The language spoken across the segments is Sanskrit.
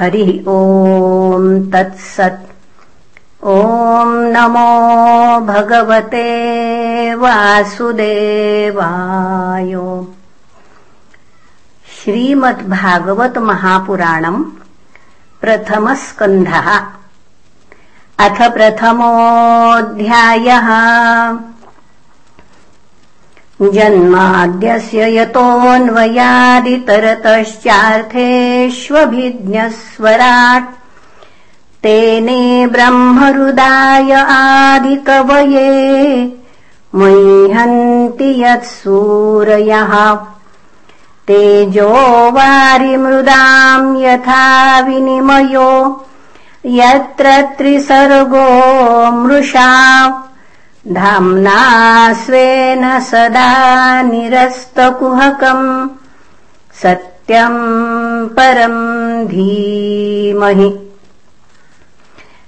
हरिः ॐ तत्सत्। ॐ नमो भगवते वासुदेवाय। श्रीमद्भागवतमहापुराणम् प्रथमस्कन्धः। अथ प्रथमोऽध्यायः जन्माद्यस्य यतोऽन्वयादितरतश्चार्थेष्वभिज्ञस्वराट्। तेने ब्रह्मरुदाय आदिकवये मह्यन्ति यत्सूरयः। तेजो वारिमृदाम् यथा विनिमयो यत्र त्रिसर्गो मृषा धाम्ना स्वेन सदा निरस्तकुहकम् सत्यम् परम् धीमहि।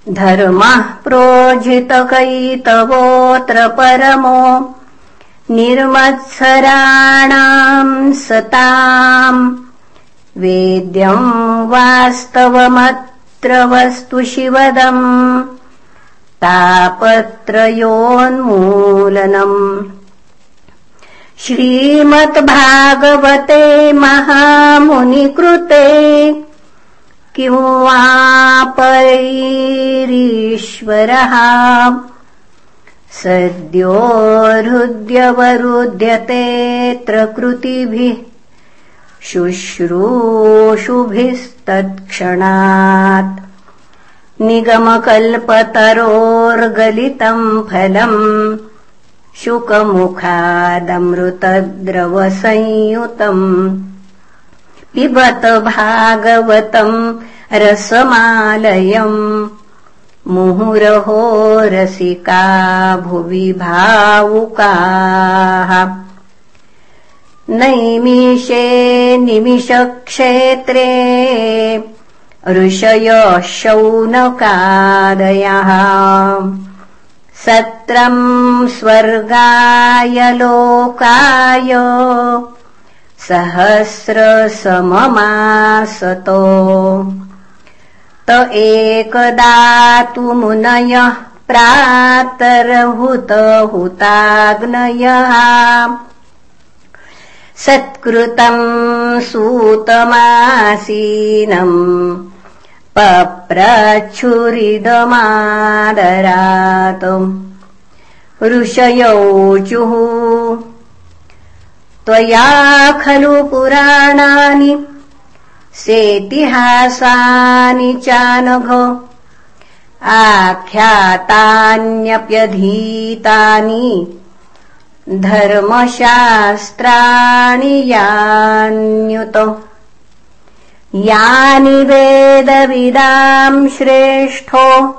धर्मः प्रोजितकैतवोऽत्र परमो निर्मत्सराणाम् सताम्। वेद्यम् वास्तवमत्र वस्तु शिवदम् तापत्रयोन्मूलनम् श्रीमद्भागवते महामुनिकृते किं वापैरीश्वरः। सद्यो हृद्यवरुध्यतेऽत्र कृतिभिः शुश्रूषुभिस्तत्क्षणात् निगमकल्पतरोर्गलितम् फलम् शुकमुखादमृतद्रवसंयुतम् पिबत भागवतम् रसमालयम् मुहुरहो रसिका भुवि भावुकाः। नैमिषे निमिषक्षेत्रे ऋषयः शौनकादयः सत्रम् स्वर्गाय लोकाय सहस्रसममासतो त एकदातु मुनयः प्रातरहुतहुताग्नयः। सत्कृतम् सूतमासीनम् पप्रच्छुरिदमादरात् ऋषयौचुः त्वया खलु पुराणानि सेतिहासानि चानघ। आख्यातान्यप्यधीतानि धर्मशास्त्राणि यान्युत यानि वेदविदाम् श्रेष्ठो।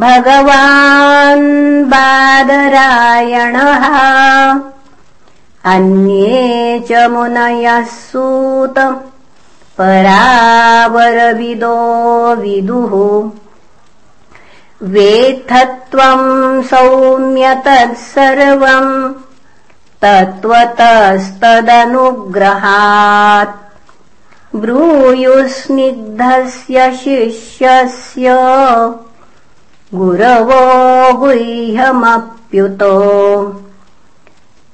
भगवान् बादरायणः। अन्ये च मुनयः सूत। परावरविदो विदुः। वेत्थत्वम् सौम्य तत्सर्वम् तत्त्वतस्तदनुग्रहात् ब्रूयुस्निग्धस्य शिष्यस्य गुरवो गुह्यमप्युतो।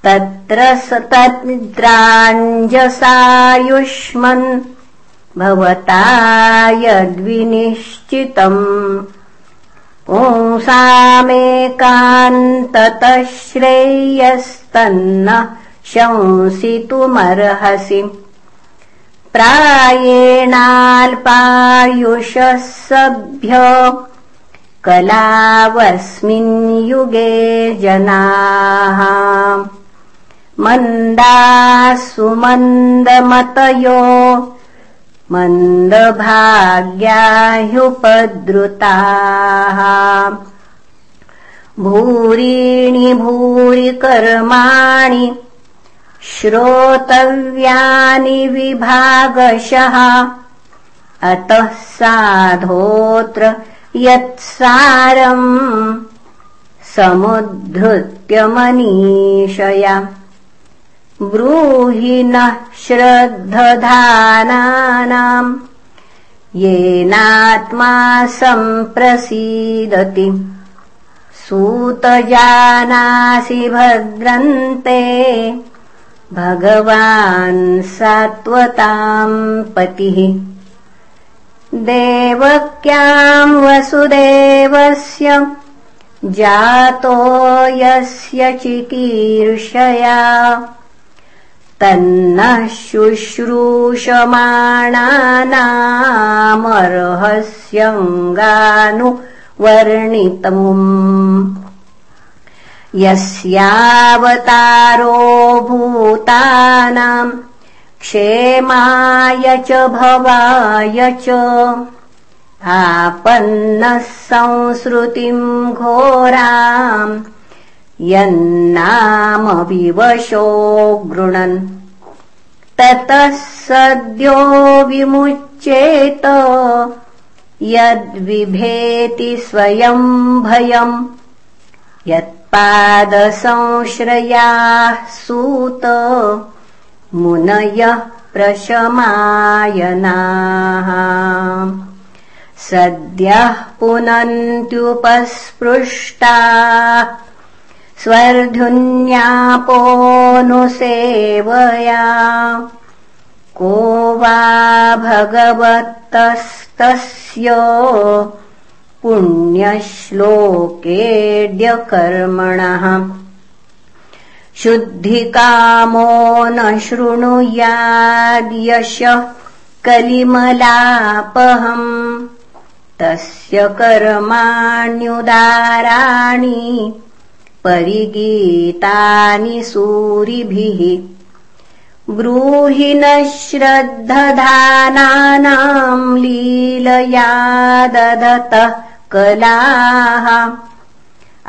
तत्र स तत्राञ्जसायुष्मन् भवता यद्विनिश्चितम्। पुंसामेकान्ततः श्रेयस्तन्न शंसितुमर्हसि प्रायेणाल्पायुषः सभ्य कलावस्मिन् युगे जनाः। मन्दासु मन्दमतयो मन्दभाग्या ह्युपद्रुताः भूरीणि भूरि कर्माणि श्रोतव्यानि विभागशः। अतः साधोऽत्र यत्सारम् समुद्धृत्य मनीषया ब्रूहि नः श्रद्धधानानाम् येनात्मा सम्प्रसीदति। सूतजानासि भद्रन्ते भगवान् सात्वताम् पतिः। देवक्याम् वसुदेवस्य जातो यस्य चिकीर्षया। तन्नः शुश्रूषमाणानामर्हस्यङ्गानुवर्णितम् यस्यावतारो भूतानाम् क्षेमाय च भवाय च आपन्नः संसृतिम् घोराम् यन्नाम विवशो गृणन्। ततः सद्यो विमुच्येत यद्विभेति स्वयम् भयम् यत्पादसंश्रयाः सूत मुनयः प्रशमायनाः। सद्यः पुनन्त्युपस्पृष्टा। स्वर्धुन्यापोऽनुसेवया को वा भगवतस्तस्य पुण्यश्लोकेऽद्यकर्मणः शुद्धिकामो न शृणुयाद्यशः कलिमलापहम्। तस्य कर्माण्युदाराणि परिगीतानि सूरिभिः। ब्रूहि न श्रद्धधानानाम् लीलया दधतः कलाः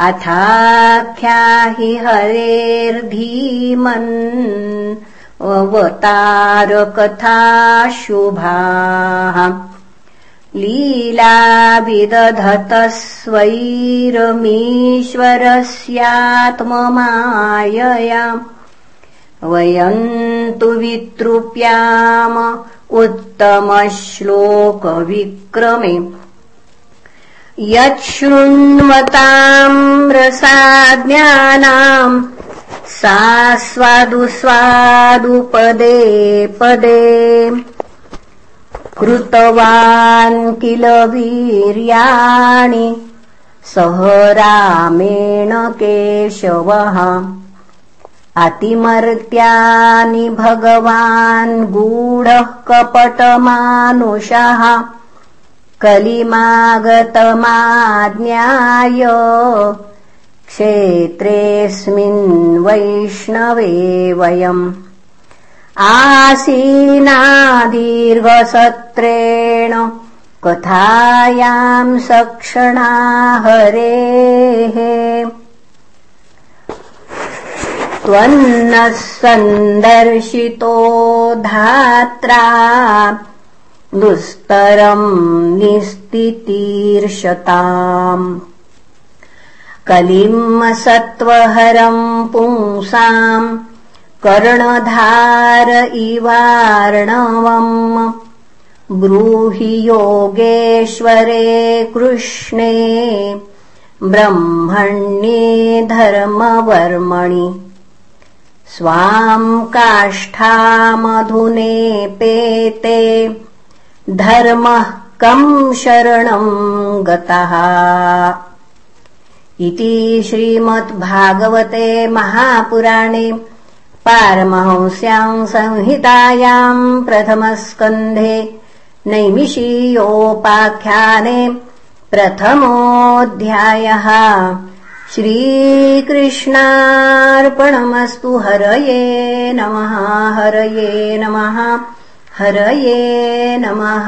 अथाख्याहि हरेर्धीमन् अवतारकथा शुभाः लीला विदधतः स्वैरमीश्वरस्यात्ममायया वयम् तु वितृप्याम उत्तमश्लोकविक्रमे यच्छृण्वताम् रसाज्ञानाम् सा स्वादु स्वादुपदे पदे। कृतवान् किल वीर्याणि सह रामेण केशवः। अतिमर्त्यानि भगवान् गूढः कपटमानुषः कलिमागतमाज्ञाय क्षेत्रेऽस्मिन् वैष्णवे वयम् आसीनादीर्घसत्रेण कथायाम् सक्षणा हरेः त्वन्नः सन्दर्शितो धात्रा दुस्तरम् निस्तितीर्षताम्। कलिम् सत्त्वहरम् पुंसाम् कर्णधार इवार्णवम्। ब्रूहि योगेश्वरे कृष्णे ब्रह्मण्ये धर्मवर्मणि। स्वाम् काष्ठामधुनेपेते धर्मः कम् शरणम् गतः। इति श्रीमद्भागवते महापुराणे पारमहंस्याम् संहितायाम् प्रथमस्कन्धे नैमिषीयोपाख्याने प्रथमोऽध्यायः। श्रीकृष्णार्पणमस्तु हरये नमः हरये नमः हरये नमः